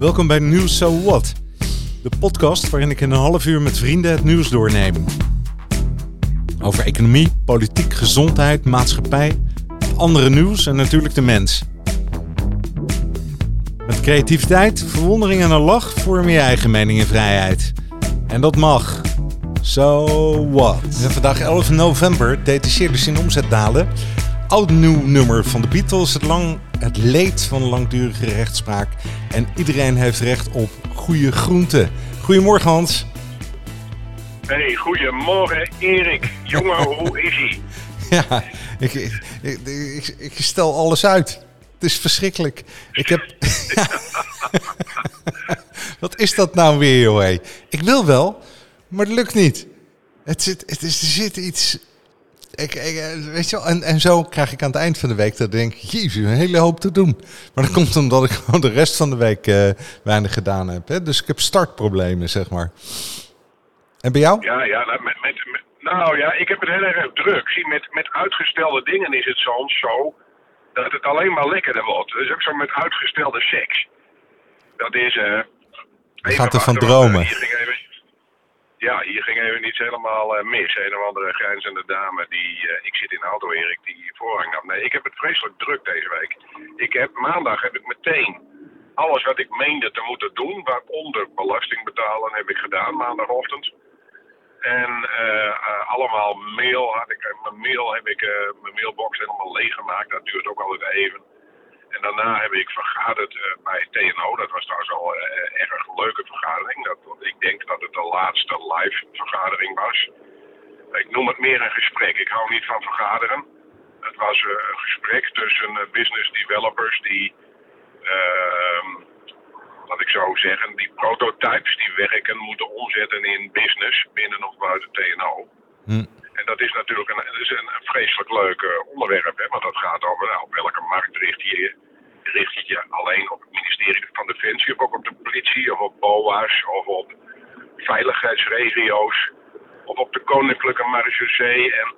Welkom bij Nieuws So What, de podcast waarin ik in een half uur met vrienden het nieuws doorneem. Over economie, politiek, gezondheid, maatschappij, andere nieuws en natuurlijk de mens. Met creativiteit, verwondering en een lach vorm je eigen mening en vrijheid. En dat mag. So what? Vandaag 11 november detacheerde in omzet dalen. Oud nieuw nummer van de Beatles, het, lang, het leed van langdurige rechtspraak. En iedereen heeft recht op goede groenten. Goedemorgen Hans. Hey, goedemorgen Erik. Jongen, hoe is hij? Ja, ik, ik, ik, ik, stel alles uit. Het is verschrikkelijk. Ik heb. Wat is dat nou weer, joh? Ik wil wel, maar het lukt niet. Het zit, het is, er zit iets. Ik, ik, weet je wel, en, en zo krijg ik aan het eind van de week dat denk ik, jezus, een hele hoop te doen. Maar dat komt omdat ik gewoon de rest van de week uh, weinig gedaan heb. Hè? Dus ik heb startproblemen, zeg maar. En bij jou? Ja, ja nou, met, met, nou ja, ik heb het heel erg druk. Zie, met, met uitgestelde dingen is het soms zo dat het alleen maar lekkerder wordt. Dus ook zo met uitgestelde seks. Dat is... Uh, Je gaat ervan dromen. Ja, hier ging even iets helemaal uh, mis. Een of andere grijnzende dame die... Uh, ik zit in de auto, Erik, die voorrang nam. Nee, ik heb het vreselijk druk deze week. Ik heb, maandag heb ik meteen alles wat ik meende te moeten doen, waaronder belasting betalen, heb ik gedaan maandagochtend. En uh, allemaal mail had ik, mijn mail heb ik, mijn mailbox helemaal leeggemaakt. Dat duurt ook altijd even. En daarna heb ik vergaderd bij TNO. Dat was trouwens al een erg leuke vergadering. Dat, want ik denk dat het de laatste live vergadering was. Ik noem het meer een gesprek. Ik hou niet van vergaderen. Het was een gesprek tussen business developers die ehm, laat ik zo zeggen, die prototypes die werken moeten omzetten in business binnen of buiten TNO. Hm. En dat is natuurlijk een, een, vreselijk leuk uh, onderwerp, hè, want dat gaat over nou, op welke markt richt je. Richt je je alleen op het ministerie van Defensie of ook op de politie of op BOA's of op veiligheidsregio's of op de Koninklijke Marechaussee en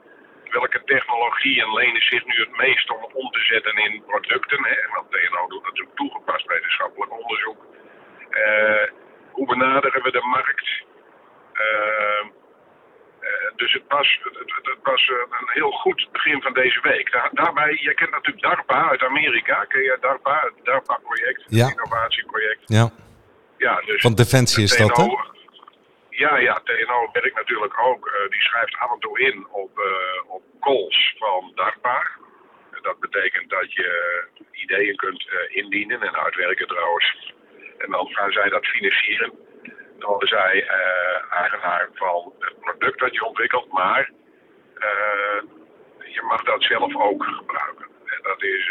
welke technologieën lenen zich nu het meest om om te zetten in producten. Hè? Want TNO doet natuurlijk toegepast wetenschappelijk onderzoek. Uh, hoe benaderen we de markt? Uh, dus het was, het, het, was een heel goed begin van deze week. Daar, daarbij, je kent natuurlijk DARPA uit Amerika. Ken je DARPA? Het DARPA-project, ja. het innovatieproject. Ja. ja dus Van Defensie is dat, hè? Ja, ja, TNO werkt natuurlijk ook. Uh, die schrijft af en toe in op, uh, op calls van DARPA. Dat betekent dat je ideeën kunt uh, indienen en uitwerken trouwens. En dan gaan zij dat financieren. Dan zij eigenaar van het product dat je ontwikkelt, maar je mag dat zelf ook gebruiken. En dat is,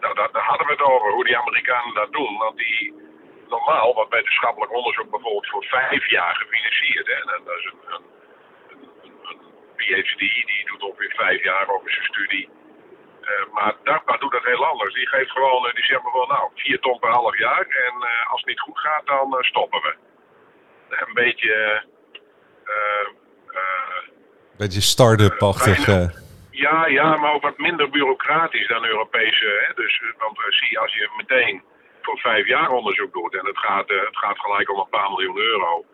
nou, daar, hadden we het over, hoe die Amerikanen dat doen. Want die normaal wordt wetenschappelijk onderzoek bijvoorbeeld voor vijf jaar gefinancierd. Hè? En dat is een, een, PhD, die doet ongeveer vijf jaar over zijn studie. Maar DARPA doet dat heel anders. Die geeft gewoon, die zegt van nou, vier ton per half jaar. En als het niet goed gaat, dan stoppen we. Een beetje... beetje start-up-achtig. ja, ja, maar ook wat minder bureaucratisch dan Europese. Hè? Dus, want zie, als je meteen voor vijf jaar onderzoek doet en het gaat, het gaat gelijk om een paar miljoen euro,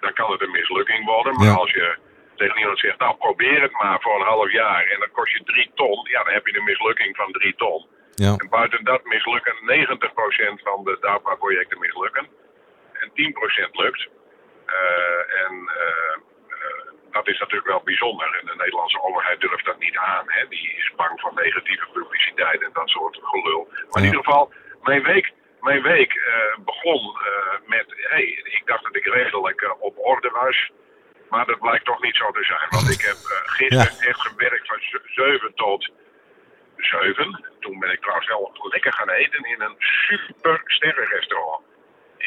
dan kan het een mislukking worden. Maar ja. als je tegen iemand zegt, nou probeer het maar voor een half jaar en dan kost je drie ton, ja dan heb je een mislukking van drie ton. Ja. En buiten dat mislukken 90% van de DARPA-projecten mislukken en 10% lukt. Uh, en uh, dat is natuurlijk wel bijzonder. En de Nederlandse overheid durft dat niet aan. Hè? Die is bang voor negatieve publiciteit en dat soort gelul. Maar ja. in ieder geval, mijn week mijn week uh, begon uh, met, hey, ik dacht dat ik redelijk uh, op orde was. Maar dat blijkt toch niet zo te zijn. Want ik heb gisteren ja. echt gewerkt van 7 tot 7. Toen ben ik trouwens wel lekker gaan eten in een super sterrenrestaurant.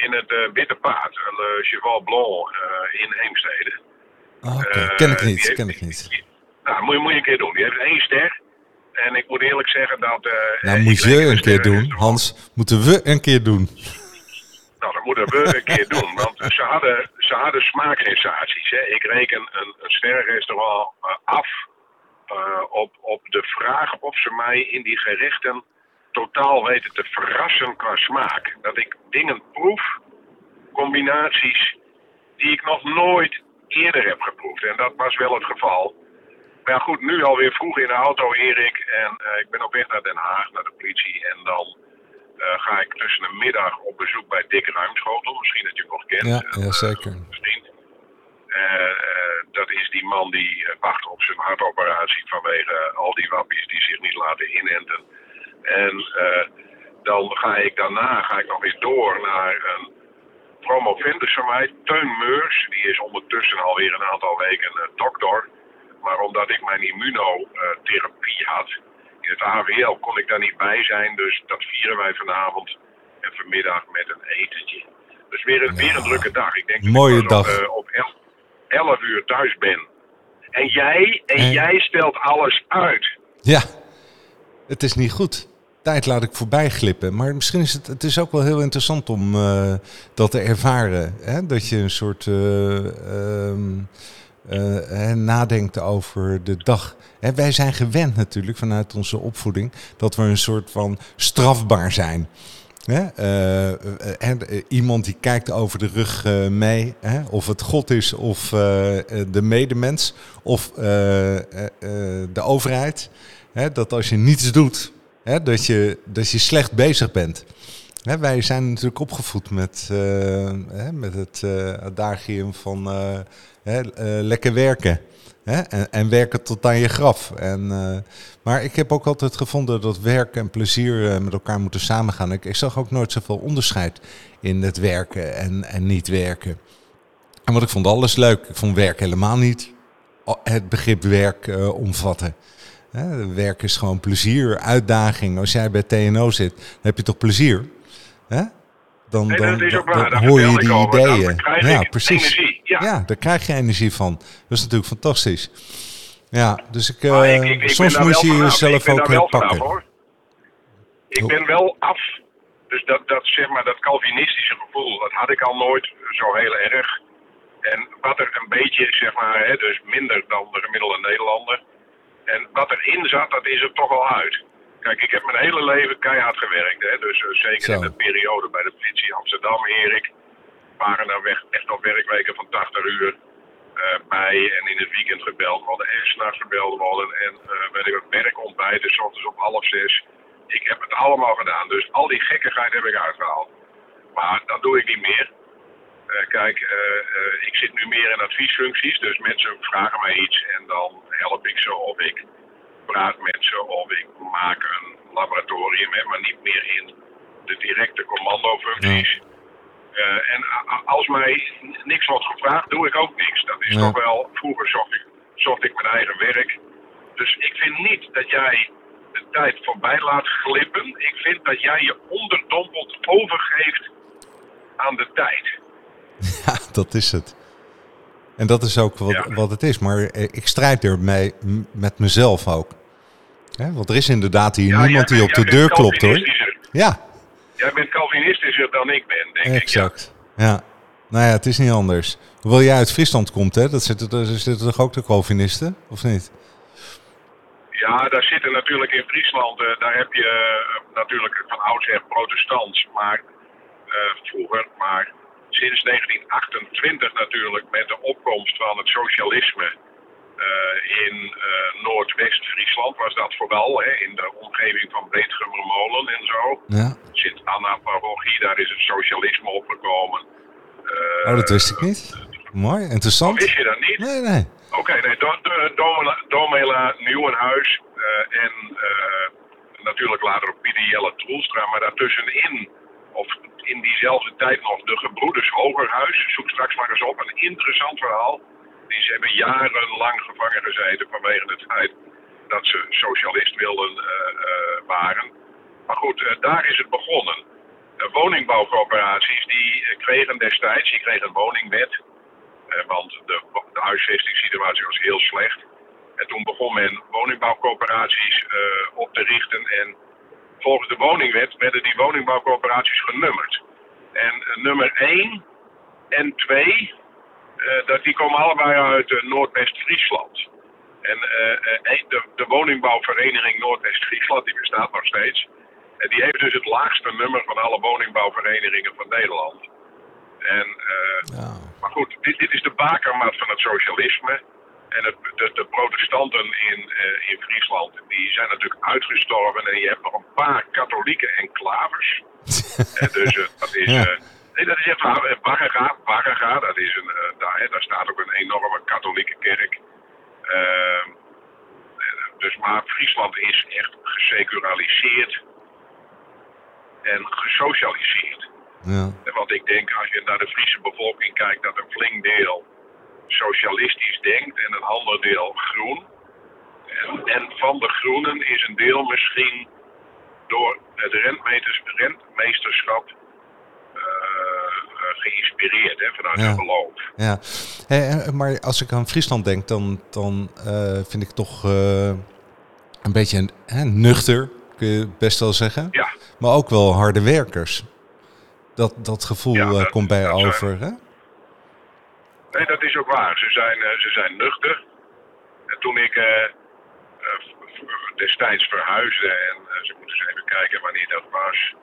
In het Witte Paard, Le Cheval Blanc in Heemstede. Oh, okay. ken ik niet, heeft, ken ik niet. Die, nou, moet je, moet je een keer doen. Die heeft één ster. En ik moet eerlijk zeggen dat... Nou, moet je een keer doen, Hans. Moeten we een keer doen. Nou, dat moeten we een keer doen. Want ze hadden, ze hadden smaaksensaties. Hè. Ik reken een, een sterrenrestaurant af uh, op, op de vraag of ze mij in die gerechten totaal weten te verrassen qua smaak. Dat ik dingen proef, combinaties, die ik nog nooit eerder heb geproefd. En dat was wel het geval. Maar goed, nu alweer vroeg in de auto, Erik. En uh, ik ben op weg naar Den Haag, naar de politie. En dan uh, ga ik tussen de middag op bezoek bij Dick Ruimschotel. Misschien dat je hem nog kent. Ja, ja zeker. Uh, dat is die man die wacht op zijn hartoperatie vanwege al die wappies die zich niet laten inenten. En dan ga ik daarna ga ik nog weer door naar een promovendus van mij, Teun Meurs. Die is ondertussen alweer een aantal weken dokter. Maar omdat ik mijn immunotherapie had in het AWL, kon ik daar niet bij zijn. Dus dat vieren wij vanavond en vanmiddag met een etentje. Dus weer een, weer een drukke dag. Ik denk Mooie dat dag. ik op, uh, op 11 uur thuis ben. En jij, en, en jij stelt alles uit. Ja, het is niet goed tijd laat ik voorbij glippen. Maar misschien is het, het is ook wel heel interessant om uh, dat te ervaren. Hè? Dat je een soort uh, uh, nadenkt over de dag. Hè, wij zijn gewend natuurlijk vanuit onze opvoeding dat we een soort van strafbaar zijn. Hè? iemand die kijkt over de rug mee, hè? of het God is of de medemens of de overheid. Hè? Dat als je niets doet, Hè, dat, je, dat je slecht bezig bent. Hè, wij zijn natuurlijk opgevoed met, uh, hè, met het uh, adagium van uh, lekker werken. Hè, en, en, werken tot aan je graf. En, maar ik heb ook altijd gevonden dat werk en plezier met elkaar moeten samengaan. Ik, ik zag ook nooit zoveel onderscheid in het werken en, en niet werken. En wat ik vond alles leuk. Ik vond werk helemaal niet het begrip werk omvatten. Hè, werk is gewoon plezier, uitdaging. Als jij bij TNO zit, dan heb je toch plezier? Hè? Dan, dan, dan, dan, dan hoor je die ideeën. Ja, precies. Energie. Ja. ja, daar krijg je energie van. Dat is natuurlijk fantastisch. Ja, dus ik, uh, maar ik, ik, ik soms moet je jezelf ook pakken. Vanaf, ik ben wel af. Dus dat, dat, zeg maar, dat Calvinistische gevoel, dat had ik al nooit zo heel erg. En wat er een beetje, zeg maar, hè, dus minder dan de gemiddelde Nederlander en wat erin zat, dat is er toch al uit. Kijk, ik heb mijn hele leven keihard gewerkt. Hè? Dus uh, zeker Zo. in de periode bij de politie Amsterdam, Erik. waren er weg, echt nog werkweken van 80 uur uh, bij. En in het weekend gebeld worden. En s'nachts gebeld worden. En uh, weet ik wat, werkontbijten, s ochtends om half zes. Ik heb het allemaal gedaan. Dus al die gekkigheid heb ik uitgehaald. Maar dat doe ik niet meer. Uh, kijk, uh, ik zit nu meer in adviesfuncties, dus mensen vragen mij iets en dan help ik ze of ik praat met ze of ik maak een laboratorium, hè, maar niet meer in de directe commandofuncties. Ja. en als mij niks wordt gevraagd, doe ik ook niks. Dat is ja. toch wel, vroeger zocht ik, zocht ik mijn eigen werk. Dus ik vind niet dat jij de tijd voorbij laat glippen. Ik vind dat jij je onderdompeld overgeeft aan de tijd. Ja, dat is het. En dat is ook wat, ja. wat het is. Maar ik strijd ermee met mezelf ook. Hè? Want er is inderdaad hier ja, niemand die op de deur klopt hoor. Ja. Jij bent Calvinistischer dan ik ben, denk exact. ik. Ja. ja. Nou ja, het is niet anders. Hoewel jij uit Friesland komt, hè? Dat zitten, daar zitten toch ook de Calvinisten, of niet? Ja, daar zitten natuurlijk in Friesland, uh, daar heb je uh, natuurlijk van oudsher protestants, maar uh, vroeger, maar sinds 1928 natuurlijk met de opkomst van het socialisme uh, in uh, Noordwest-Friesland was dat vooral, hè, in de omgeving van Breedgummermolen en zo. Ja. Sint-Anna-parochie, daar is het socialisme opgekomen. Uh, oh, dat wist ik niet. Mooi, interessant. Oh, wist je dat niet? Nee, nee. Oké, okay, nee, do, do, Domela, Domela Nieuwenhuis en natuurlijk later op Pieter Jelle Troelstra, maar daartussenin of in diezelfde tijd nog de gebroeders Hogerhuis. Zoek straks maar eens op. Een interessant verhaal. Die ze hebben jarenlang gevangen gezeten vanwege het feit dat ze socialist wilden uh, uh, waren. Maar goed, uh, daar is het begonnen. De woningbouwcorporaties die kregen destijds, die kregen een woningwet. want de, de huisvestingssituatie was heel slecht. En toen begon men woningbouwcorporaties op te richten en volgens de woningwet werden die woningbouwcorporaties genummerd. En uh, nummer 1 en 2, uh, dat, die komen allebei uit uh, Noordwest-Friesland. En de, de, woningbouwvereniging Noordwest-Friesland, die bestaat nog steeds, En die heeft dus het laagste nummer van alle woningbouwverenigingen van Nederland. En, uh, Ja. Maar goed, dit, dit is de bakermat van het socialisme. En het, de, de protestanten in, eh, in Friesland, die zijn natuurlijk uitgestorven. En je hebt nog een paar katholieke enclaves. En dus eh, dat is... Ja. eh, nee, dat is echt waar. Baggerga, dat is een, daar, hè, daar staat ook een enorme katholieke kerk. Ehm, dus maar Friesland is echt geseculariseerd en gesocialiseerd. Ja. Want ik denk, als je naar de Friese bevolking kijkt, dat een flink deel socialistisch denkt en een ander deel groen. En, en van de groenen is een deel misschien door het rentmeesterschap eh, eh, geïnspireerd, hè, vanuit Ja. het geloof. Ja, maar als ik aan Friesland denk, dan, dan eh, vind ik toch een beetje hè, nuchter, kun je best wel zeggen. Ja, Maar ook wel harde werkers. Dat, dat gevoel Ja, dat- komt bij zijn- over. Hè? Nee, dat is ook waar. Ze zijn, eh, ze zijn nuchter. En toen ik eh, eh, destijds verhuisde, en ze moeten eens even kijken wanneer dat was.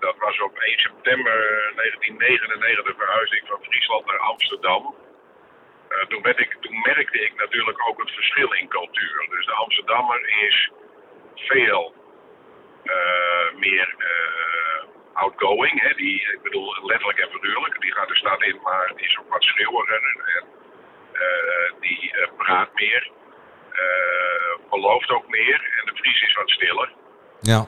Dat was op 1 september 1999 verhuisde ik van Friesland naar Amsterdam. Toen, werd ik, toen merkte ik natuurlijk ook het verschil in cultuur. Dus de Amsterdammer is veel meer outgoing. Hè? Die, ik bedoel letterlijk en figuurlijk. Die gaat de stad in, maar die is ook wat schreeuwiger. En eh, die eh, praat meer. eh, belooft ook meer. En de Fries is wat stiller. Ja.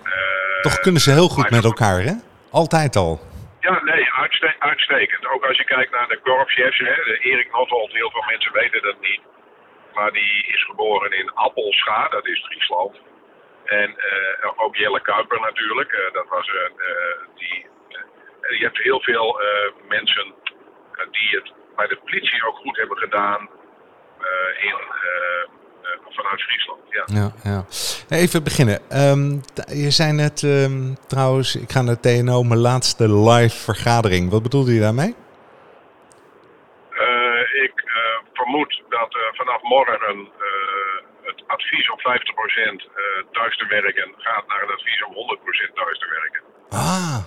Toch kunnen ze heel goed met elkaar, hè? Altijd al. Ja, nee, uitste- uitstekend. Ook als je kijkt naar de korpschefs, hè, Erik Nothold, heel veel mensen weten dat niet. Maar die is geboren in Appelscha, dat is Friesland. En eh, ook Jelle Kuiper natuurlijk, eh, dat was eh, die. je hebt heel veel mensen die het bij de politie ook goed hebben gedaan in, vanuit Friesland. Ja. Ja, ja. Even beginnen. Ehm, je zei net ehm, trouwens, ik ga naar TNO, mijn laatste live vergadering. Wat bedoelde je daarmee? Ik vermoed dat vanaf morgen advies om 50% eh, thuis te werken gaat naar het advies om 100% thuis te werken. Ah,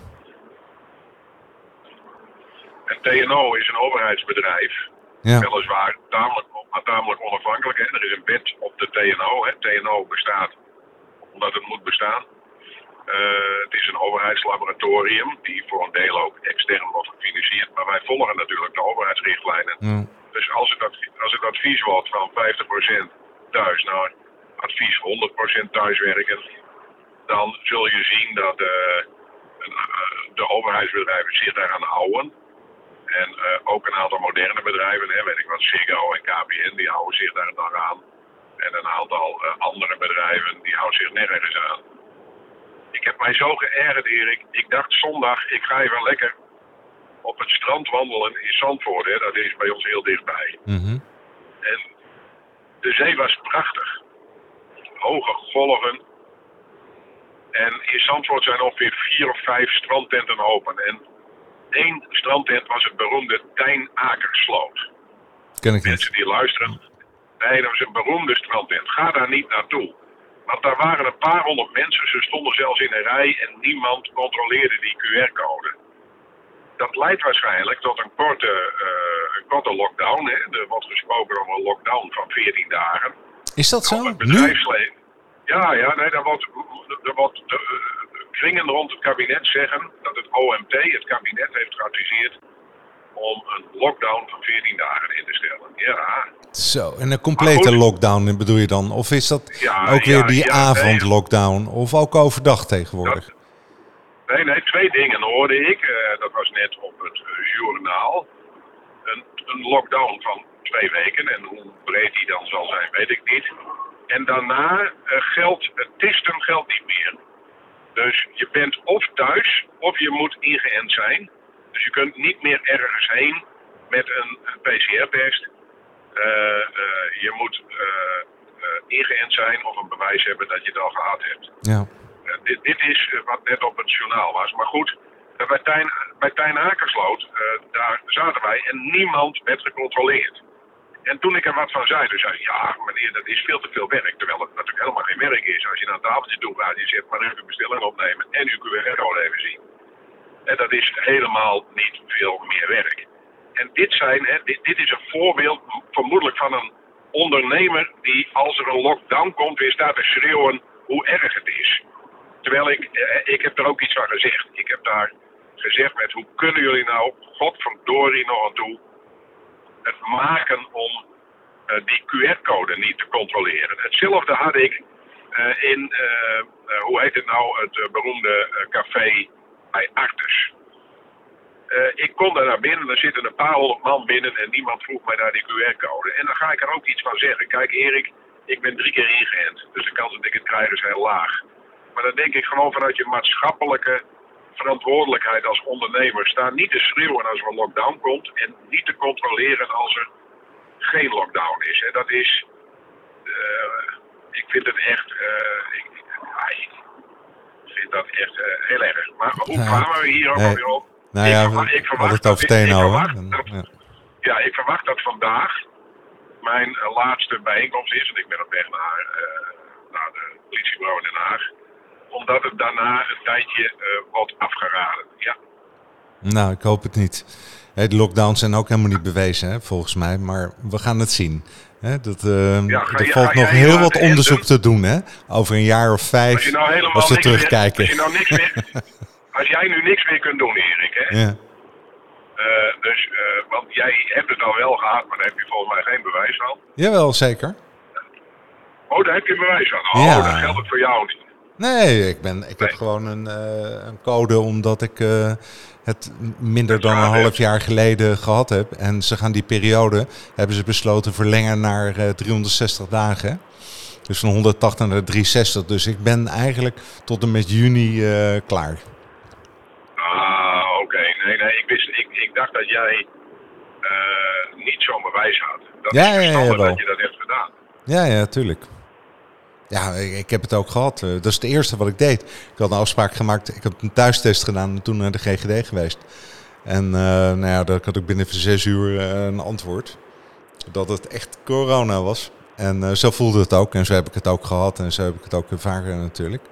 En TNO is een overheidsbedrijf, ja. weliswaar tamelijk, maar tamelijk onafhankelijk. Hè. Er is een wet op de TNO. Hè. TNO bestaat omdat het moet bestaan. Eh, het is een overheidslaboratorium die voor een deel ook extern wordt gefinancierd. Maar wij volgen natuurlijk de overheidsrichtlijnen. Ja. Dus als het, advies, als het advies wordt van 50% thuis naar advies 100% thuiswerken, dan zul je zien dat eh, eh, de overheidsbedrijven zich daaraan houden. En eh, ook een aantal moderne bedrijven, hè, weet ik wat, Ziggo en KPN, die houden zich daar dan aan. En een aantal andere bedrijven, die houden zich nergens aan. Ik heb mij zo geërgerd, Erik. Ik dacht zondag, ik ga even lekker op het strand wandelen in Zandvoort. Hè. Dat is bij ons heel dichtbij. Mhm. En de zee was prachtig. Hoge golven. En in Zandvoort zijn ongeveer vier of vijf strandtenten open. En één strandtent was het beroemde Tijn Akersloot. Ken ik niet. Mensen die luisteren. Nee, dat was een beroemde strandtent. Ga daar niet naartoe. Want daar waren een paar honderd mensen. Ze stonden zelfs in een rij en niemand controleerde die QR-code. Dat leidt waarschijnlijk tot een korte, eh, een korte lockdown. Hè. Er wordt gesproken over een lockdown van 14 dagen. Is dat zo? het Nu? bedrijfsleven. Ja, ja, nee, daar wordt, er wordt de, eh, kringen rond het kabinet zeggen dat het OMT, het kabinet, heeft geadviseerd om een lockdown van 14 dagen in te stellen. Ja, Zo, en een complete goed. lockdown bedoel je dan? Of is dat Ja, ook weer ja, die ja, avondlockdown? Of ook overdag tegenwoordig? Dat- Nee, nee, twee dingen hoorde ik. Eh, dat was net op het eh, journaal. Een, een lockdown van twee weken. En hoe breed die dan zal zijn, weet ik niet. En daarna eh, geldt, het testen geldt niet meer. Dus je bent of thuis, of je moet ingeënt zijn. Dus je kunt niet meer ergens heen met een, PCR-test. Je moet ingeënt zijn of een bewijs hebben dat je het al gehad hebt. Ja. Eh, dit, dit is eh, wat net op het journaal was. Maar goed, eh, bij Tijn, bij daar zaten wij en niemand werd gecontroleerd. En toen ik er wat van zei, dus zei ja meneer, dat is veel te veel werk. Terwijl het natuurlijk helemaal geen werk is. Als je naar een tafeltje toe gaat, je zegt maar even bestelling opnemen en uw QR-code even zien. En dat is helemaal niet veel meer werk. En dit, zijn, hè, dit, dit is een voorbeeld vermoedelijk van een ondernemer die als er een lockdown komt weer staat te schreeuwen hoe erg het is. Terwijl ik, eh, ik heb er ook iets van gezegd. Ik heb daar gezegd met hoe kunnen jullie nou, godverdorie nog aan toe, het maken om uh, die QR-code niet te controleren. Hetzelfde had ik uh, in, hoe heet het nou, het beroemde café bij Artes. ik kon daar naar binnen, er zitten een paar honderd man binnen en niemand vroeg mij naar die QR-code. En dan ga ik er ook iets van zeggen. Kijk Erik, ik ben drie keer ingeënt, dus de kans dat ik het krijg is heel laag. Maar dan denk ik gewoon vanuit je maatschappelijke verantwoordelijkheid als ondernemer. Sta niet te schreeuwen als er een lockdown komt en niet te controleren als er geen lockdown is. En dat is, uh, ik vind het echt, uh, ik, ik, vind dat echt uh, heel erg. Maar hoe kwamen we hier ook nee. alweer op? Nou ja, ik, we ik verwacht het over Teno. Ja. ja, ik verwacht dat vandaag mijn laatste bijeenkomst is, en ik ben op weg naar, naar de politiebureau in Den Haag omdat het daarna een tijdje uh, wordt afgeraden. Ja. Nou, ik hoop het niet. De lockdowns zijn ook helemaal niet bewezen, hè, volgens mij. Maar we gaan het zien. Hè, dat, uh, ja, er valt nog heel wat onderzoek te doen, hè? Over een jaar of vijf, als, nou als we terugkijken. Meer, als, nou niks meer, als jij nu niks meer kunt doen, Erik, hè? Ja. Uh, dus, want jij hebt het al wel gehad, maar daar heb je volgens mij geen bewijs van. Jawel, zeker. Oh, daar heb je bewijs van. Oh, dat geldt voor jou niet. Nee, ik, ben, ik heb gewoon een, uh, een, code omdat ik uh, het minder dan een half jaar geleden gehad heb. En ze gaan die periode, hebben ze besloten, verlengen naar uh, 360 dagen. Dus van 180 naar 360. Dus ik ben eigenlijk tot en met juni klaar. Ah, oké. Okay. Nee, nee, ik, wist, ik, ik dacht dat jij niet zo'n bewijs had. Dat ja, is ja, ja, dat je dat hebt gedaan. Ja, ja, tuurlijk. Ja, ik, heb het ook gehad. Eh, dat is het eerste wat ik deed. Ik had een afspraak gemaakt. Ik heb een thuistest gedaan en toen naar de GGD geweest. En uh, nou ja, daar had ik binnen zes uur uh, een antwoord. Dat het echt corona was. En zo voelde het ook. En zo heb ik het ook gehad. En zo heb ik het ook vaker natuurlijk.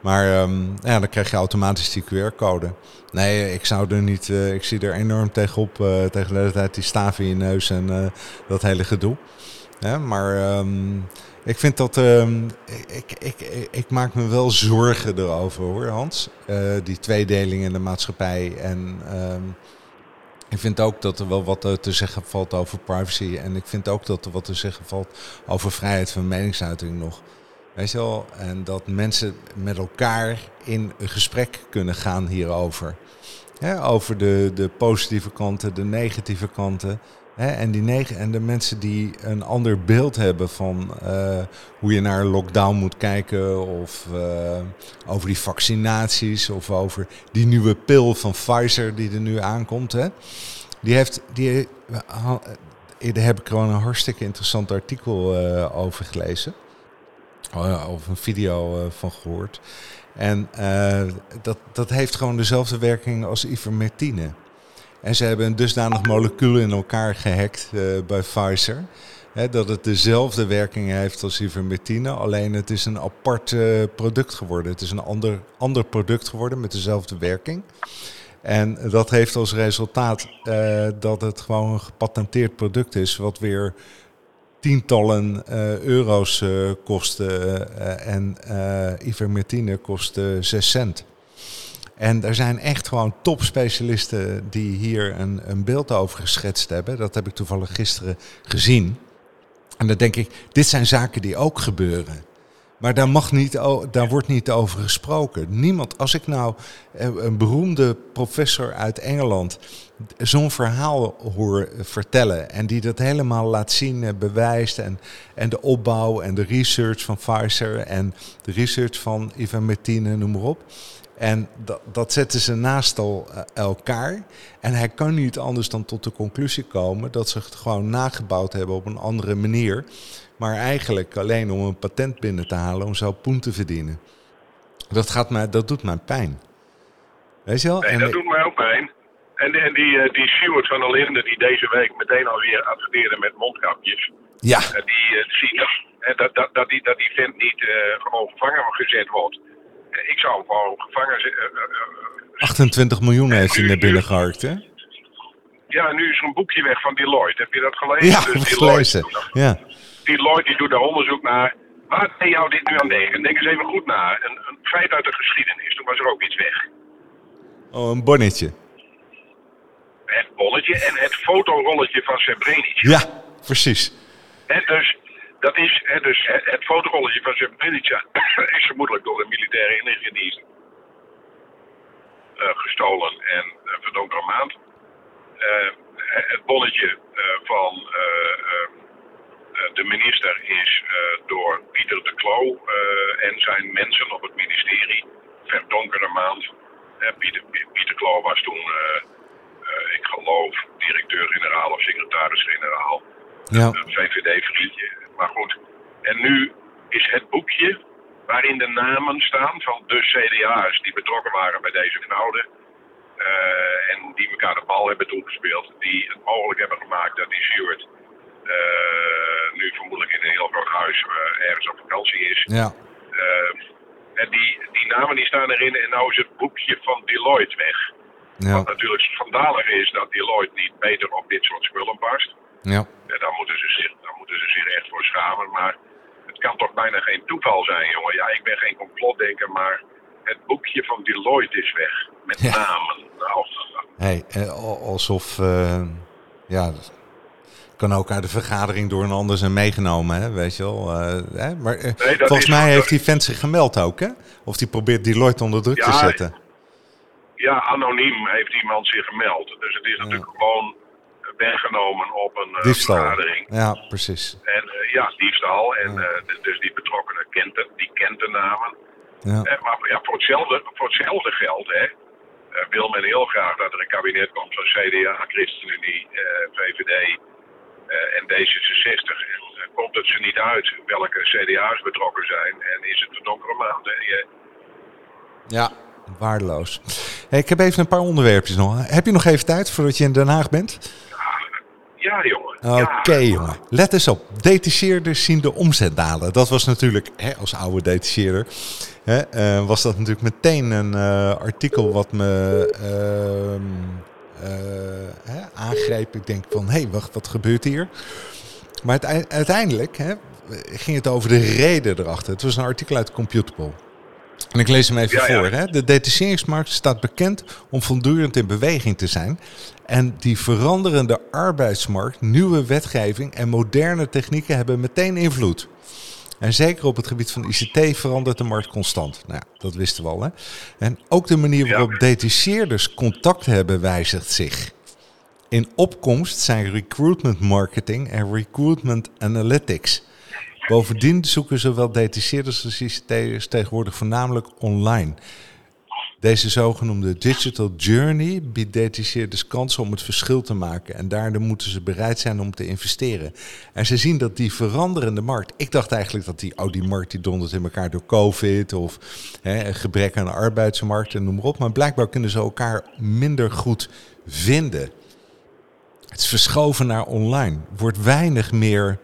Maar um, ja, dan krijg je automatisch die QR-code. Nee, ik zou er niet. ik zie er enorm tegenop. tegen de hele tijd die staven in je neus en dat hele gedoe. Maar um, ik vind dat. Uh, ik, ik, ik, maak me wel zorgen erover hoor, Hans. Uh, die tweedeling in de maatschappij. En uh, ik vind ook dat er wel wat te zeggen valt over privacy. En ik vind ook dat er wat te zeggen valt over vrijheid van meningsuiting nog. Weet je wel? En dat mensen met elkaar in een gesprek kunnen gaan hierover. Over de, de positieve kanten, de negatieve kanten en, die negen, en de mensen die een ander beeld hebben van uh, hoe je naar lockdown moet kijken, of uh, over die vaccinaties, of over die nieuwe pil van Pfizer die er nu aankomt. Hè, die heeft, die, uh, daar heb ik gewoon een hartstikke interessant artikel over gelezen. Of een video van gehoord. En dat, dat heeft gewoon dezelfde werking als ivermectine. En ze hebben een dusdanig molecuul in elkaar gehackt uh, bij Pfizer. Hè, dat het dezelfde werking heeft als ivermectine. Alleen het is een apart uh, product geworden. Het is een ander, ander product geworden met dezelfde werking. En dat heeft als resultaat uh, dat het gewoon een gepatenteerd product is. Wat weer tientallen euro's kost. en ivermectine kost 6 cent. En er zijn echt gewoon topspecialisten die hier een, een beeld over geschetst hebben. Dat heb ik toevallig gisteren gezien. En dan denk ik, dit zijn zaken die ook gebeuren. Maar daar, mag niet, daar wordt niet over gesproken. Niemand, als ik nou een beroemde professor uit Engeland zo'n verhaal hoor vertellen en die dat helemaal laat zien, bewijst en, en de opbouw en de research van Pfizer en de research van ivermectine, noem maar op. En dat, dat zetten ze naast al, uh, elkaar. En hij kan niet anders dan tot de conclusie komen dat ze het gewoon nagebouwd hebben op een andere manier. Maar eigenlijk alleen om een patent binnen te halen om zo poen te verdienen. Dat, gaat mij, dat doet mij pijn. Weet je wel? Nee, en dat doet mij ook pijn. En, en die, eh, die Stuart van der Linden, die deze week meteen alweer adverteerde met mondkapjes. Ja, eh, die eh, ziet dat, eh, dat, dat, dat, die, dat die vent niet eh, gewoon gevangen gezet wordt. Eh, ik zou hem gewoon gevangen zetten. eh, eh, eh, 28 miljoen heeft hij naar binnen geharkt, hè? ja, nu is er een boekje weg van Deloitte. Heb je dat gelezen? Ja, Dus Deloitte Ja. Deloitte die doet daar onderzoek naar. Waar deed jou dit nu aan denken? Denk eens even goed na. Een, een feit uit de geschiedenis. Toen was er ook iets weg. Oh, een bonnetje. Het bolletje en het fotorolletje van Srebrenica. Ja, precies. En dus, dat is, hè, dus het, het fotorolletje van Srebrenica is vermoedelijk door de militaire inlichtingendienst eh, gestolen en uh, verdonkere maand. Eh, het bonnetje eh, van eh, eh, eh, de minister is eh, door Pieter de eh, en zijn mensen op het ministerie verdonkere maand. Eh, Pieter, Pieter Cloo was toen, eh, eh, ik geloof, directeur-generaal of secretaris-generaal Ja, een VVD-vriendje. Maar goed. En nu is het boekje waarin de namen staan van de CDA's die betrokken waren bij deze fraude. eh, en die elkaar de bal hebben toegespeeld. Die het mogelijk hebben gemaakt dat die Stuart eh, nu vermoedelijk in een heel groot huis eh, ergens op vakantie is. ja, en die, die namen die staan erin en nou is het boekje van Deloitte weg. ja, Wat natuurlijk schandalig is dat Deloitte niet beter op dit soort spullen past. Ja. Ja, daar, moeten ze zich, daar moeten ze zich echt voor schamen. Maar het kan toch bijna geen toeval zijn, jongen. Ja, ik ben geen complotdenker, maar het boekje van Deloitte is weg. Met Ja. namen. Nou, Hey, eh, al- alsof, eh, ja, kan ook uit de vergadering door een ander zijn meegenomen, hè, weet je wel. eh, hè? Maar Nee, volgens mij heeft die vent zich gemeld ook, hè? Of die probeert Deloitte onder druk te zetten. ja, anoniem heeft iemand zich gemeld. Dus het is natuurlijk gewoon weggenomen op een eh, Diefstal. vergadering. Ja, precies. En eh, ja, diefstal. En eh, dus die betrokkenen kent het, die kent de namen. Ja, maar ja, voor, hetzelfde, voor hetzelfde geld hè, wil men heel graag dat er een kabinet komt van CDA, ChristenUnie, VVD en D66. En komt het ze niet uit welke CDA's betrokken zijn en is het een donkere maand. ja waardeloos. Hey, ik heb even een paar onderwerpjes nog. Heb je nog even tijd voordat je in Den Haag bent? Ja, jongen. Oké, jongen. Let eens op. Detacheerders zien de omzet dalen. Dat was natuurlijk, hè, als oude detacheerder, hè, eh, was dat natuurlijk meteen een eh, artikel wat me ehm, eh, hè, aangreep. Ik denk van, hé, hey, wacht, wat gebeurt hier? Maar uitei- uiteindelijk hè, ging het over de reden erachter. Het was een artikel uit Computable. En ik lees hem even Ja, ja. voor. Hè. De detacheringsmarkt staat bekend om voortdurend in beweging te zijn. En die veranderende arbeidsmarkt, nieuwe wetgeving en moderne technieken hebben meteen invloed. En zeker op het gebied van ICT verandert de markt constant. Nou ja, dat wisten we al. Hè? En ook de manier Ja. waarop detacheerders contact hebben wijzigt zich. In opkomst zijn recruitment marketing en recruitment analytics. Bovendien zoeken zowel detacheerders als ICT'ers tegenwoordig voornamelijk online. Deze zogenoemde digital journey biedt detacheerders kansen om het verschil te maken. En daardoor moeten ze bereid zijn om te investeren. En ze zien dat die veranderende markt. Ik dacht eigenlijk dat die, oh, markt die dondert in elkaar door COVID of hè, gebrek aan de arbeidsmarkt en noem maar op. Maar blijkbaar kunnen ze elkaar minder goed vinden. Het is verschoven naar online. Wordt weinig meer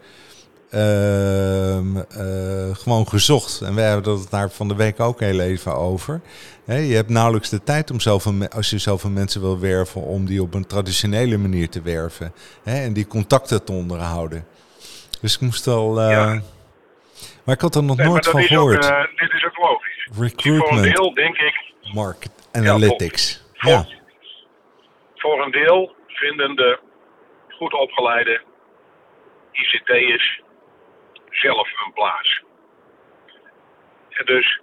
ehm, eh, gewoon gezocht. En we hebben het daar van de week ook heel even over. Je hebt nauwelijks de tijd om zoveel, als je zoveel mensen wil werven, om die op een traditionele manier te werven. En die contacten te onderhouden. Dus ik moest al. eh, Ja. Maar ik had er nog Nee, nooit van ook, gehoord. eh, dit is ook logisch. Voor een Recruitment deel denk ik, market analytics. Voor, Ja, voor een deel vinden de goed opgeleide ICT'ers zelf een plaats. Dus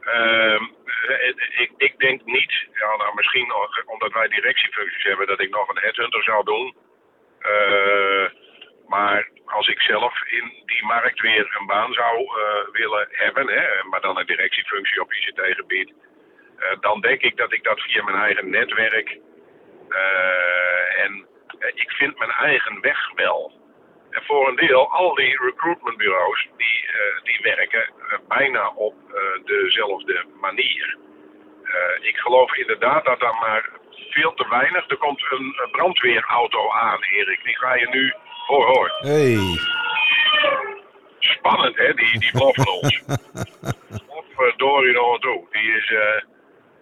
ehm, eh, ik, ik denk niet, ja, nou misschien omdat wij directiefuncties hebben, dat ik nog een headhunter zou doen. Eh, maar als ik zelf in die markt weer een baan zou eh, willen hebben, hè, maar dan een directiefunctie op ICT-gebied, eh, dan denk ik dat ik dat via mijn eigen netwerk eh, en eh, ik vind mijn eigen weg wel. En voor een deel, al die recruitmentbureaus, die, eh, die werken eh, bijna op eh, dezelfde manier. Ik geloof inderdaad dat daar maar veel te weinig. Er komt een, brandweerauto aan, Erik. Die ga je nu. Hoor, hoor. Hey. Spannend, hè, die, die ons. Of door in toe. Die is.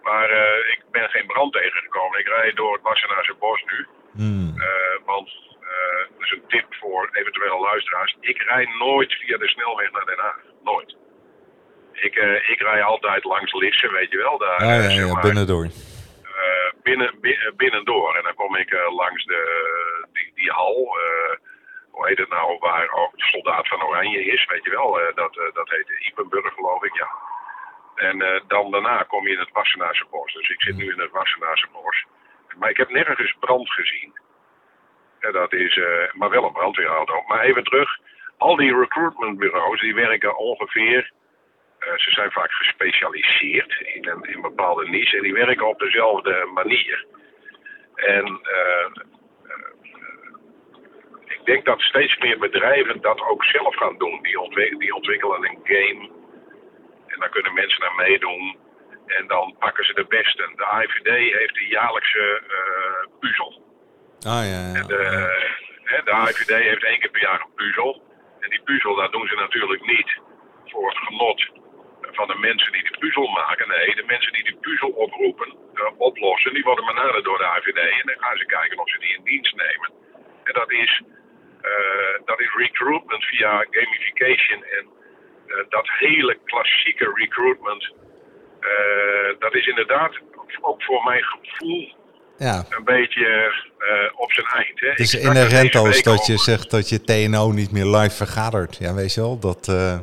maar ik ben geen brand tegengekomen. Ik rijd door het Wassenaarse bos nu. Hmm. Want dat is een tip voor eventuele luisteraars. Ik rijd nooit via de snelweg naar Den Haag. Nooit. Ik, eh, ik rij altijd langs Lisse, weet je wel. Daar, Ah, ja, maar, binnendoor. binnen, bi- eh, binnendoor. En dan kom ik langs de, die, die hal. hoe heet het nou? Waar ook de soldaat van Oranje is, weet je wel. dat, dat heet Ipenburg, geloof ik, ja. En dan daarna kom je in het Wassenaarse bos. Dus ik zit nu in het Wassenaarse bos. Maar ik heb nergens brand gezien. Dat is, eh, maar wel een brandweerauto. Maar even terug. Al die recruitmentbureaus die werken ongeveer. eh, ze zijn vaak gespecialiseerd in een, in bepaalde niche. En die werken op dezelfde manier. En eh, ik denk dat steeds meer bedrijven dat ook zelf gaan doen. Die, die ontwikkelen een game. En daar kunnen mensen naar meedoen. En dan pakken ze de beste. De AIVD heeft een jaarlijkse puzzel. Ah, ja, ja. De, de heeft één keer per jaar een puzzel. En die puzzel, dat doen ze natuurlijk niet voor het genot van de mensen die de puzzel maken. Nee, de mensen die de puzzel oproepen, eh, oplossen, die worden benaderd door de AIVD. En dan gaan ze kijken of ze die in dienst nemen. En dat is, eh, dat is recruitment via gamification. En eh, dat hele klassieke recruitment, eh, dat is inderdaad ook voor mijn gevoel ja. een beetje eh, op zijn eind. Hè. Het is Ik sprak inherent deze als week dat je zegt dat je TNO niet meer live vergadert. Ja, weet je wel? Dat, eh,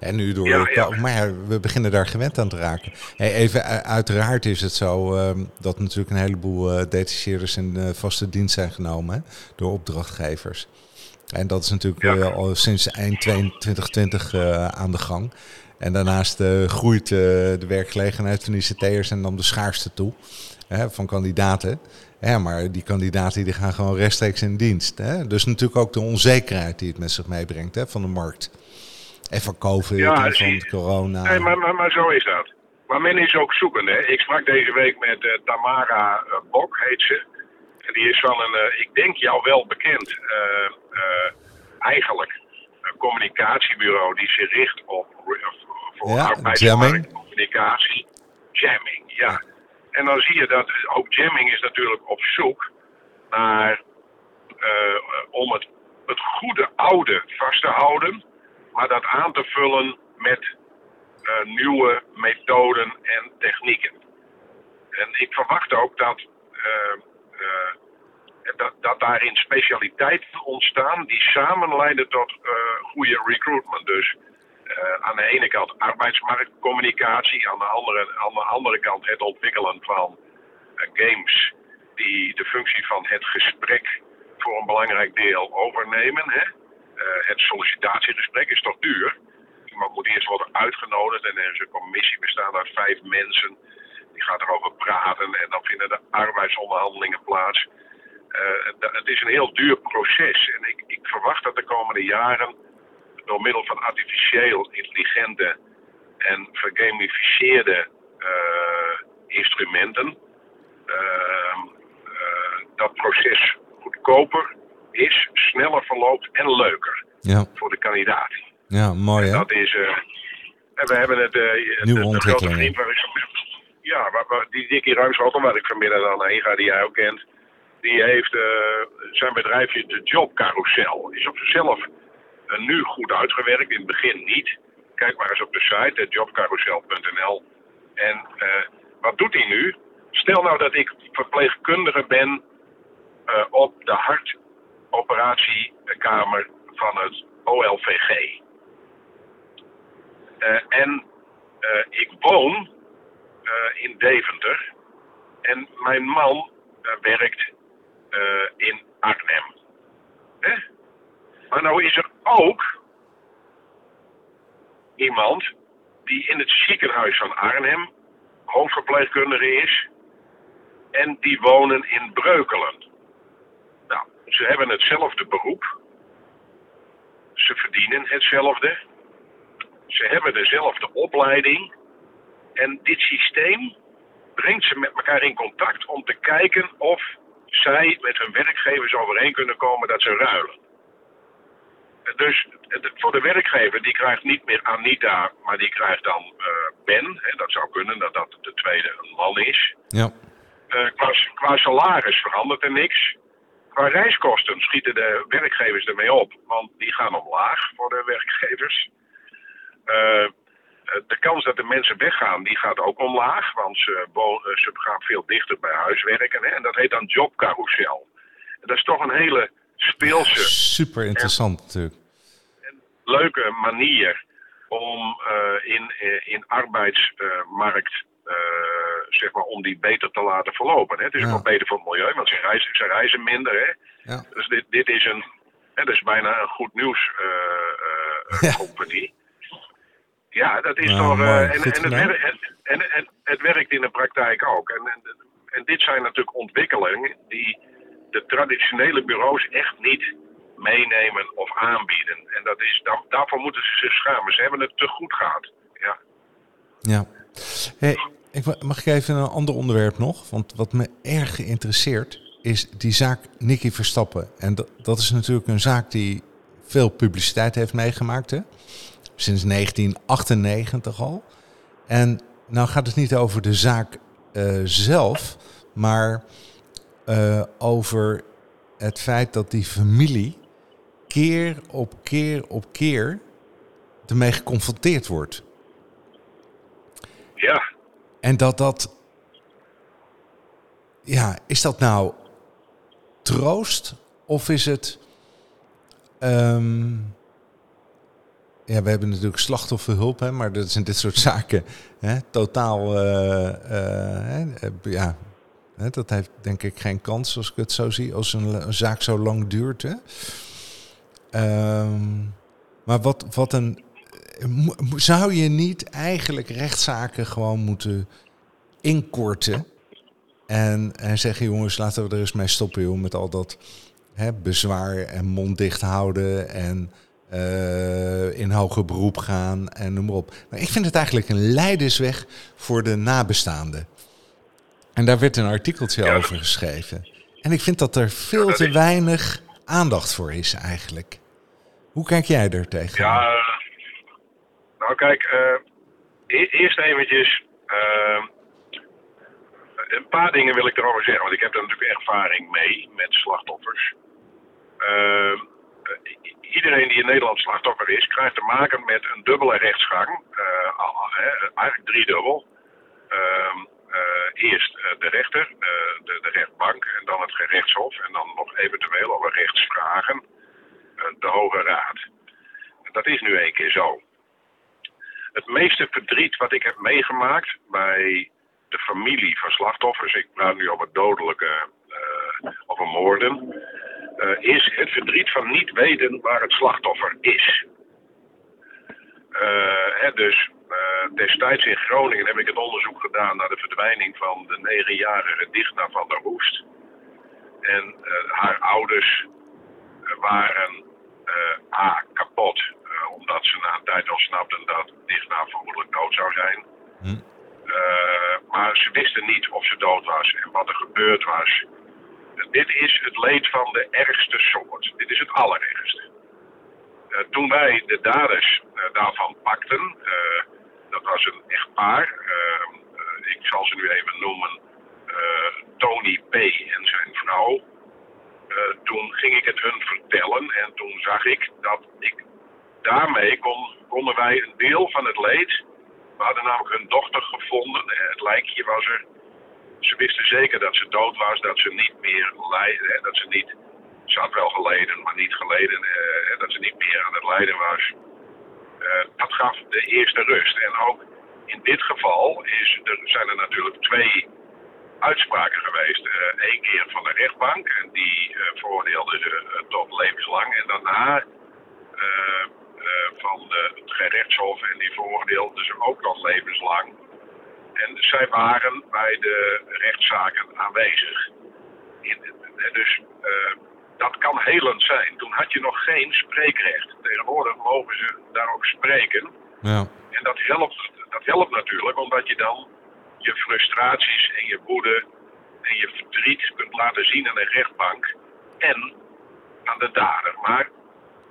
en nu door... Ja, ja. Maar we beginnen daar gewend aan te raken. Hey, even, u- uiteraard is het zo ehm, dat natuurlijk een heleboel eh detacheerders in eh, vaste dienst zijn genomen hè, door opdrachtgevers. En dat is natuurlijk Ja. eh, al sinds eind 2020 eh, aan de gang. En daarnaast eh, groeit eh, de werkgelegenheid van ICT'ers en dan de schaarste toe hè, van kandidaten. Ja, maar die kandidaten die gaan gewoon rechtstreeks in dienst. Hè? Dus natuurlijk ook de onzekerheid die het met zich meebrengt hè, van de markt. En van COVID Ja, en van corona. Nee, maar, maar, maar zo is dat. Maar men is ook zoekende. hè. Ik sprak deze week met eh, Tamara eh, Bok, heet ze. En die is van een, eh, ik denk jou wel bekend, eh, eh, eigenlijk een communicatiebureau die zich richt op voor Ja, arbeidsmarktcommunicatie. Jamming, ja. En dan zie je dat ook jamming is natuurlijk op zoek naar eh, om het, het goede oude vast te houden, maar dat aan te vullen met eh, nieuwe methoden en technieken. En ik verwacht ook dat, eh, dat, dat daarin specialiteiten ontstaan die samen leiden tot goede recruitment. Dus aan de ene kant arbeidsmarktcommunicatie, aan de andere, aan de andere kant het ontwikkelen van eh, games die de functie van het gesprek voor een belangrijk deel overnemen. Hè? Eh, het sollicitatiegesprek is toch duur? Iemand moet eerst worden uitgenodigd en er is een commissie bestaande uit vijf mensen. Die gaat erover praten en dan vinden de arbeidsonderhandelingen plaats. Eh, het is een heel duur proces en ik, ik verwacht dat de komende jaren door middel van artificieel intelligente en vergamificeerde eh, instrumenten ehm, eh, dat proces goedkoper is, sneller verloopt en leuker Ja, voor de kandidaat. ja mooi hè? Dat is. eh, en we hebben het. Nieuwe de, de grote ontwikkelingen. vriend waar ik vanmiddag- Ja, waar, waar- die Dickie Ruimschotel, waar ik vanmiddag dan heen ga, die jij ook kent. Die heeft zijn bedrijfje, de Jobcarousel. Is op zichzelf nu goed uitgewerkt, in het begin niet. Kijk maar eens op de site, eh, jobcarousel.nl. En eh, wat doet hij nu? Stel nou dat ik verpleegkundige ben eh, op de hartoperatiekamer van het OLVG. En ik woon in Deventer. En mijn man werkt in Arnhem. Maar nou is er ook iemand die in het ziekenhuis van Arnhem hoofdverpleegkundige is. En die wonen in Breukelen. Nou, ze hebben hetzelfde beroep. Ze verdienen hetzelfde. Ze hebben dezelfde opleiding. En dit systeem brengt ze met elkaar in contact om te kijken of zij met hun werkgevers overeen kunnen komen dat ze ruilen. Dus voor de werkgever, die krijgt niet meer Anita, maar die krijgt dan uh, Ben. Hè, dat zou kunnen dat dat de tweede een man is. Ja. Uh, qua, qua, salaris verandert er niks. Qua reiskosten schieten de werkgevers ermee op, want die gaan omlaag voor de werkgevers. Uh, de kans dat de mensen weggaan, die gaat ook omlaag, want ze, ze gaan veel dichter bij huis werken. Hè, en dat heet dan jobcarousel. En dat is toch een hele speelse. super interessant natuurlijk. Een leuke manier om uh, in, in arbeidsmarkt, uh, zeg maar, om die beter te laten verlopen. Hè. Het is ja. ook wel beter voor het milieu, want ze reizen, ze reizen minder. Hè. Ja. Dus dit, dit is een, hè, dat is bijna een goed nieuws ja. compagnie. Ja, dat is Nou, toch. mooi. eh, en, en, het gedaan. wer- en, en, en het werkt in de praktijk ook. En, en, en dit zijn natuurlijk ontwikkelingen die de traditionele bureaus echt niet meenemen of aanbieden. En dat is, daar, daarvoor moeten ze zich schamen. Ze hebben het te goed gehad. Ja. Ja. Hey, ik, mag ik even een ander onderwerp nog? Want wat me erg geïnteresseerd is die zaak Nicky Verstappen. En dat, dat is natuurlijk een zaak die veel publiciteit heeft meegemaakt. Hè? Sinds 1998 al. En nou gaat het niet over de zaak eh, zelf, maar eh, over het feit dat die familie keer op keer op keer ermee geconfronteerd wordt. Ja. En dat dat. Ja, is dat nou troost of is het. ehm, ja, we hebben natuurlijk slachtofferhulp, hè, maar dat zijn dit soort zaken. Hè, totaal. eh, eh, hè, ja, dat heeft denk ik geen kans als ik het zo zie, als een, zaak zo lang duurt. Hè. Ehm, maar wat, wat een. Zou je niet eigenlijk rechtszaken gewoon moeten inkorten? En, en zeggen, jongens, laten we er eens mee stoppen, joh, met al dat hè, bezwaar en mond dicht houden en eh, in hoger beroep gaan en noem maar op. Maar ik vind het eigenlijk een leidersweg voor de nabestaanden. En daar werd een artikeltje Ja. over geschreven. En ik vind dat er veel te is- weinig aandacht voor is eigenlijk. Hoe kijk jij er tegen? Ja, nou kijk, e- eerst eventjes eh, een paar dingen wil ik erover zeggen, want ik heb er natuurlijk ervaring mee met slachtoffers. Eh, iedereen die in Nederland slachtoffer is, krijgt te maken met een dubbele rechtsgang, eigenlijk driedubbel. Eh, eerst eh, de rechter, eh, de, de rechtbank en dan het gerechtshof en dan nog eventueel over rechtsvragen, eh, de Hoge Raad. Dat is nu één keer zo. Het meeste verdriet wat ik heb meegemaakt bij de familie van slachtoffers, ik praat nu over dodelijke eh over moorden, eh, is het verdriet van niet weten waar het slachtoffer is. Eh, hè, dus eh, destijds in Groningen heb ik het onderzoek gedaan naar de verdwijning van de negenjarige Digna van der Hoest. En eh, haar ouders waren A, kapot, omdat ze na een tijd al snapten dat Digna vermoedelijk dood zou zijn. Hm. Maar ze wisten niet of ze dood was en wat er gebeurd was. Dit is het leed van de ergste soort. Dit is het allerergste. Eh, toen wij de daders eh, daarvan pakten, eh, dat was een echtpaar. eh, eh, ik zal ze nu even noemen. Tony P. en zijn vrouw. Toen ging ik het hun vertellen en toen zag ik dat ik daarmee kon, konden wij een deel van het leed. We hadden namelijk hun dochter gevonden. en Het lijkje was er. Ze wisten zeker dat ze dood was, dat ze niet meer hè, Dat ze niet. Ze had wel geleden, maar niet geleden. eh, dat ze niet meer aan het lijden was. Eh, dat gaf de eerste rust. En ook in dit geval is, er zijn er natuurlijk twee uitspraken geweest. Eén keer van de rechtbank en die eh, veroordeelde ze eh, tot levenslang. En daarna eh, eh, van het gerechtshof en die veroordeelde ze ook nog levenslang. En zij waren bij de rechtszaken aanwezig. In, eh, dus eh, dat kan helend zijn. Toen had je nog geen spreekrecht. Tegenwoordig mogen ze daarop spreken. Ja. En dat helpt, dat helpt natuurlijk, omdat je dan je frustraties en je woede en je verdriet kunt laten zien aan een rechtbank en aan de dader. Maar,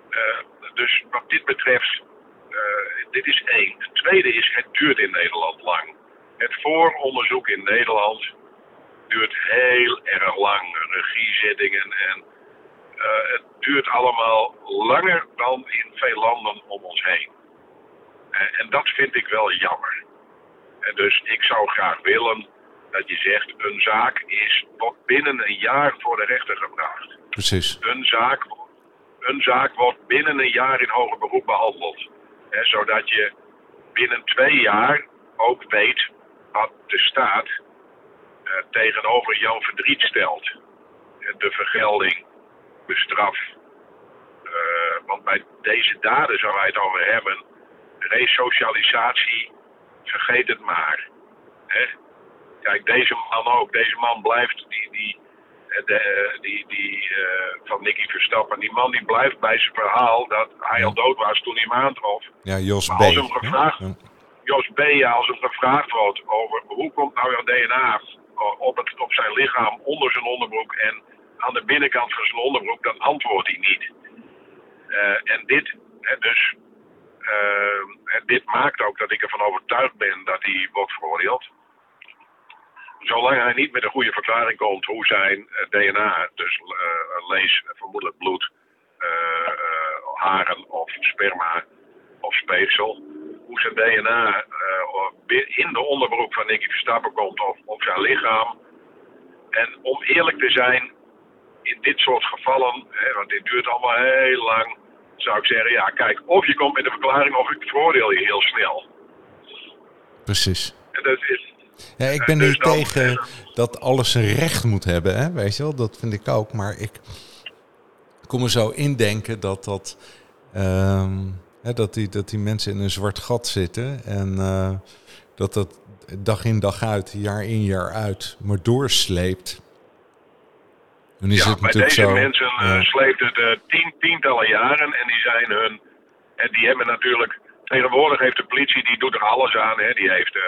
uh, dus wat dit betreft, uh, dit is één. Het tweede is, het duurt in Nederland lang. Het vooronderzoek in Nederland duurt heel erg lang. Regiezittingen en het duurt allemaal langer dan in veel landen om ons heen. Uh, en dat vind ik wel jammer. En dus ik zou graag willen dat je zegt, een zaak is wordt binnen een jaar voor de rechter gebracht. Precies. Een zaak, een zaak wordt binnen een jaar in hoger beroep behandeld. Hè, zodat je binnen twee jaar ook weet wat de staat uh, tegenover jouw verdriet stelt. De vergelding, de straf. Uh, want bij deze daden zou hij het over hebben. Resocialisatie, vergeet het maar. Hè? Kijk, deze man ook. Deze man blijft die, die, de, die, die uh, van Nicky Verstappen. Die man die blijft bij zijn verhaal dat hij ja. al dood was toen hij hem aantrof. Ja, Jos maar B. Als hem gevraagd, ja. Jos B. Ja, als hem gevraagd wordt over hoe komt nou jouw DNA op, het, op zijn lichaam onder zijn onderbroek en aan de binnenkant van zijn onderbroek, dan antwoordt hij niet. Uh, en dit, dus, uh, dit maakt ook dat ik ervan overtuigd ben dat hij wordt veroordeeld. Zolang hij niet met een goede verklaring komt hoe zijn uh, DNA, dus lees vermoedelijk bloed, haren of sperma of speeksel, hoe zijn DNA in de onderbroek van Nicky Verstappen komt of op zijn lichaam. En om eerlijk te zijn, in dit soort gevallen, hè, want dit duurt allemaal heel lang, zou ik zeggen, ja kijk, of je komt met een verklaring of ik veroordeel je heel snel. Precies. En dat is, ja, ik ben niet dus tegen dat alles zijn recht moet hebben, hè? weet je wel, dat vind ik ook. Maar ik kom er zo indenken dat dat, um, hè, dat, die, dat die mensen in een zwart gat zitten en uh, dat dat dag in dag uit, jaar in jaar uit, maar doorsleept. En is ja, het bij deze zo, mensen uh, ja. sleept het tien, tientallen jaren en die zijn hun, en die hebben natuurlijk, tegenwoordig heeft de politie, die doet er alles aan, hè, die heeft uh,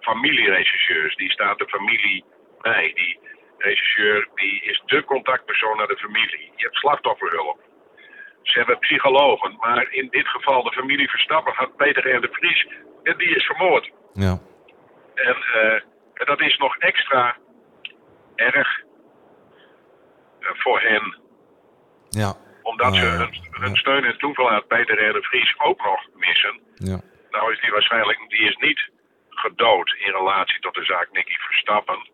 familieregisseurs, die staat de familie bij. Die regisseur die is de contactpersoon naar de familie. Je hebt slachtofferhulp. Ze hebben psychologen, maar in dit geval de familie Verstappen had Peter R. de Vries en die is vermoord. Ja. En, uh, en dat is nog extra erg voor hen. Ja. Omdat ze hun, hun steun en toeverlaat Peter R. de Vries ook nog missen. Ja. Nou is die waarschijnlijk, die is niet gedood in relatie tot de zaak Nicky Verstappen.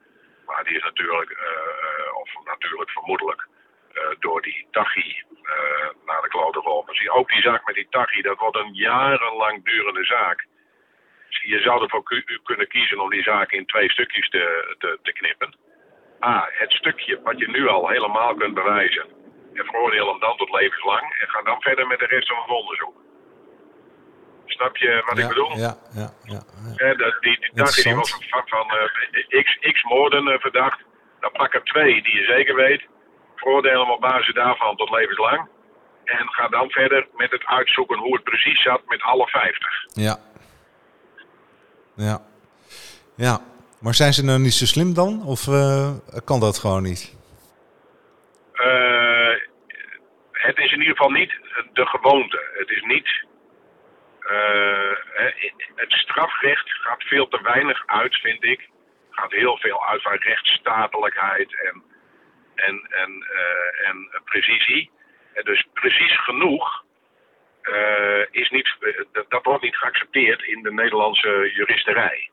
Maar die is natuurlijk, uh, of natuurlijk vermoedelijk, uh, door die Tachi uh, naar de klote geholpen. Zie ook die zaak met die Tachi, dat wordt een jarenlang durende zaak. Je zou ervoor kunnen kiezen om die zaak in twee stukjes te, te, te knippen. A, het stukje wat je nu al helemaal kunt bewijzen. En veroordeel hem dan tot levenslang. En ga dan verder met de rest van het onderzoek. Snap je wat ja, ik bedoel? Ja, ja, ja. ja. die die, die Tachi die was van, van uh, x, x moorden uh, verdacht. Dan pak er twee die je zeker weet. Veroordeel hem op basis daarvan tot levenslang. En ga dan verder met het uitzoeken hoe het precies zat met alle 50. Ja. Ja. Ja. Maar zijn ze nou niet zo slim dan? Of uh, kan dat gewoon niet? Uh, het is in ieder geval niet de gewoonte. Het is niet... Uh, het strafrecht gaat veel te weinig uit, vind ik. Gaat heel veel uit van rechtsstatelijkheid en, en, en, en precisie. En dus precies genoeg is niet, dat wordt niet geaccepteerd in de Nederlandse juristerij.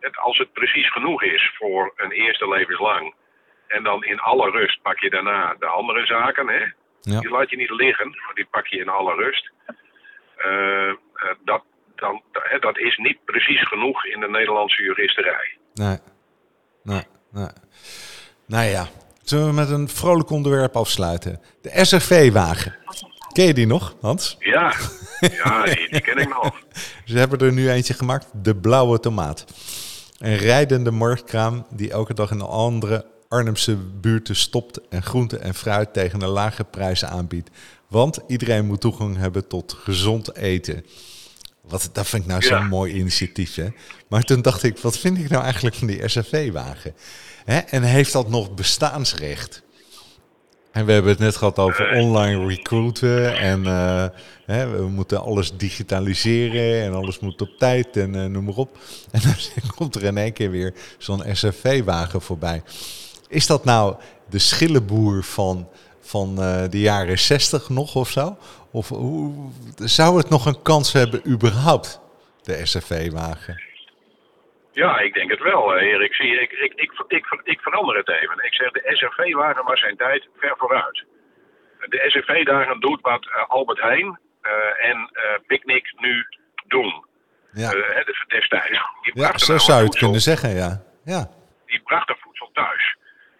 Het, als het precies genoeg is voor een eerste levenslang. En dan in alle rust pak je daarna de andere zaken. Hè? Ja. Die laat je niet liggen, maar die pak je in alle rust. Uh, dat, dan, dat is niet precies genoeg in de Nederlandse juristerij. Nee, nee, nee. Nou ja, zullen we met een vrolijk onderwerp afsluiten? De SRV-wagen. Ken je die nog, Hans? Ja, ja die, die ken ik nog. Ze hebben er nu eentje gemaakt, de blauwe tomaat. Een rijdende marktkraam die elke dag in een andere Arnhemse buurten stopt en groente en fruit tegen een lage prijs aanbiedt. Want iedereen moet toegang hebben tot gezond eten. Wat, dat vind ik nou zo'n mooi initiatief. Hè? Maar toen dacht ik, wat vind ik nou eigenlijk van die SFV-wagen? En heeft dat nog bestaansrecht? En we hebben het net gehad over online recruiten. En uh, hè, we moeten alles digitaliseren en alles moet op tijd en uh, noem maar op. En dan komt er in één keer weer zo'n SFV-wagen voorbij. Is dat nou de schillenboer van, van uh, de jaren 60 nog of zo? Of hoe, zou het nog een kans hebben überhaupt, de SFV-wagen? Ja, ik denk het wel, Erik. Zie, ik, ik, ik, ik, ik verander het even. Ik zeg, de SRV-wagen was zijn tijd ver vooruit. De SRV-dagen doet wat uh, Albert Heijn uh, en uh, Picnic nu doen. Ja. de, destijds. Die ja, zo zou je het kunnen zeggen, ja. ja. Die brachten voedsel thuis.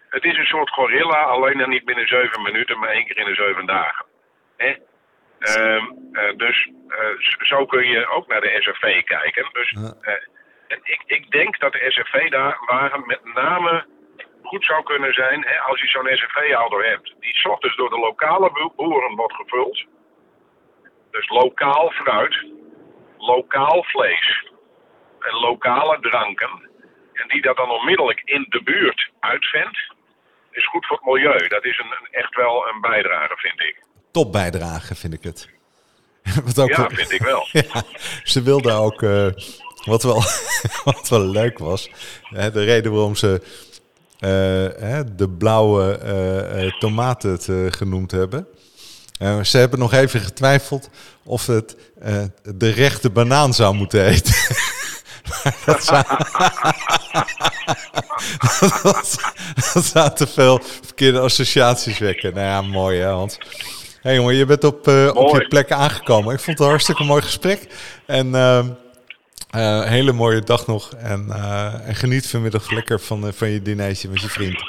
Het is een soort gorilla, alleen dan niet binnen zeven minuten, maar één keer in de zeven dagen. Hè? Um, dus zo kun je ook naar de SRV kijken. Dus en ik, ik denk dat de SFV daar waren met name goed zou kunnen zijn hè, als je zo'n SFV-houder hebt. Die s ochtends door de lokale boeren wordt gevuld. Dus lokaal fruit, lokaal vlees en lokale dranken. En die dat dan onmiddellijk in de buurt uitvindt, is goed voor het milieu. Dat is een, echt wel een bijdrage, vind ik. Top bijdrage, vind ik het. Wat ook ja, vind ik wel. ja, ze wilden ook uh, wat wel, wat wel leuk was, hè, de reden waarom ze uh, de blauwe uh, tomaten het, genoemd hebben. ze hebben nog even getwijfeld of het de rechte banaan zou moeten eten. dat, zou, dat, zou te veel verkeerde associaties wekken. Nou ja, mooi hè Hans. Hey jongen, je bent op, op je plek aangekomen. Ik vond het een hartstikke mooi gesprek. En ehm, uh, hele mooie dag nog. En, uh, en geniet vanmiddag lekker van, uh, van je dinertje met je vriend.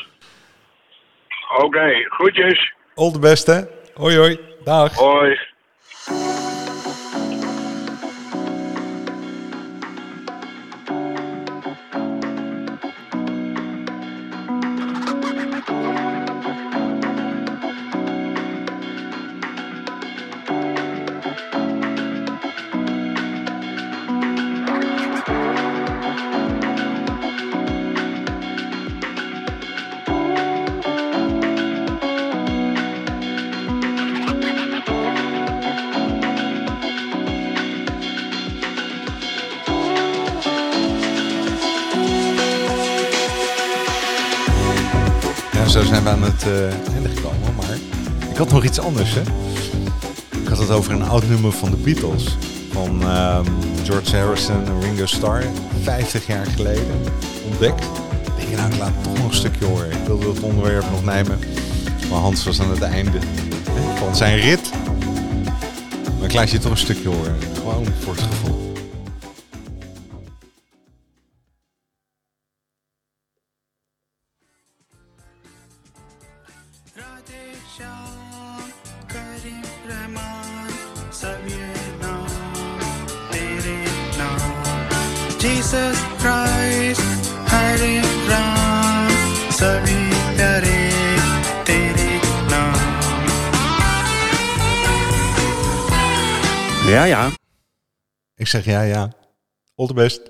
Oké, okay, groetjes. All the best, hè. Hoi, hoi. Dag. Hoi. Aan het uh, einde gekomen. Maar ik had nog iets anders, hè. Ik had het over een oud nummer van de Beatles. Van um, George Harrison en Ringo Starr. 50 jaar geleden ontdekt. Ik denk, nou, ik laat toch nog een stukje horen. Ik wilde het onderwerp nog nemen. Maar Hans was aan het einde van zijn rit. Maar ik laat je toch een stukje horen. Gewoon voor het gevoel. Zeg ja, ja. All the best.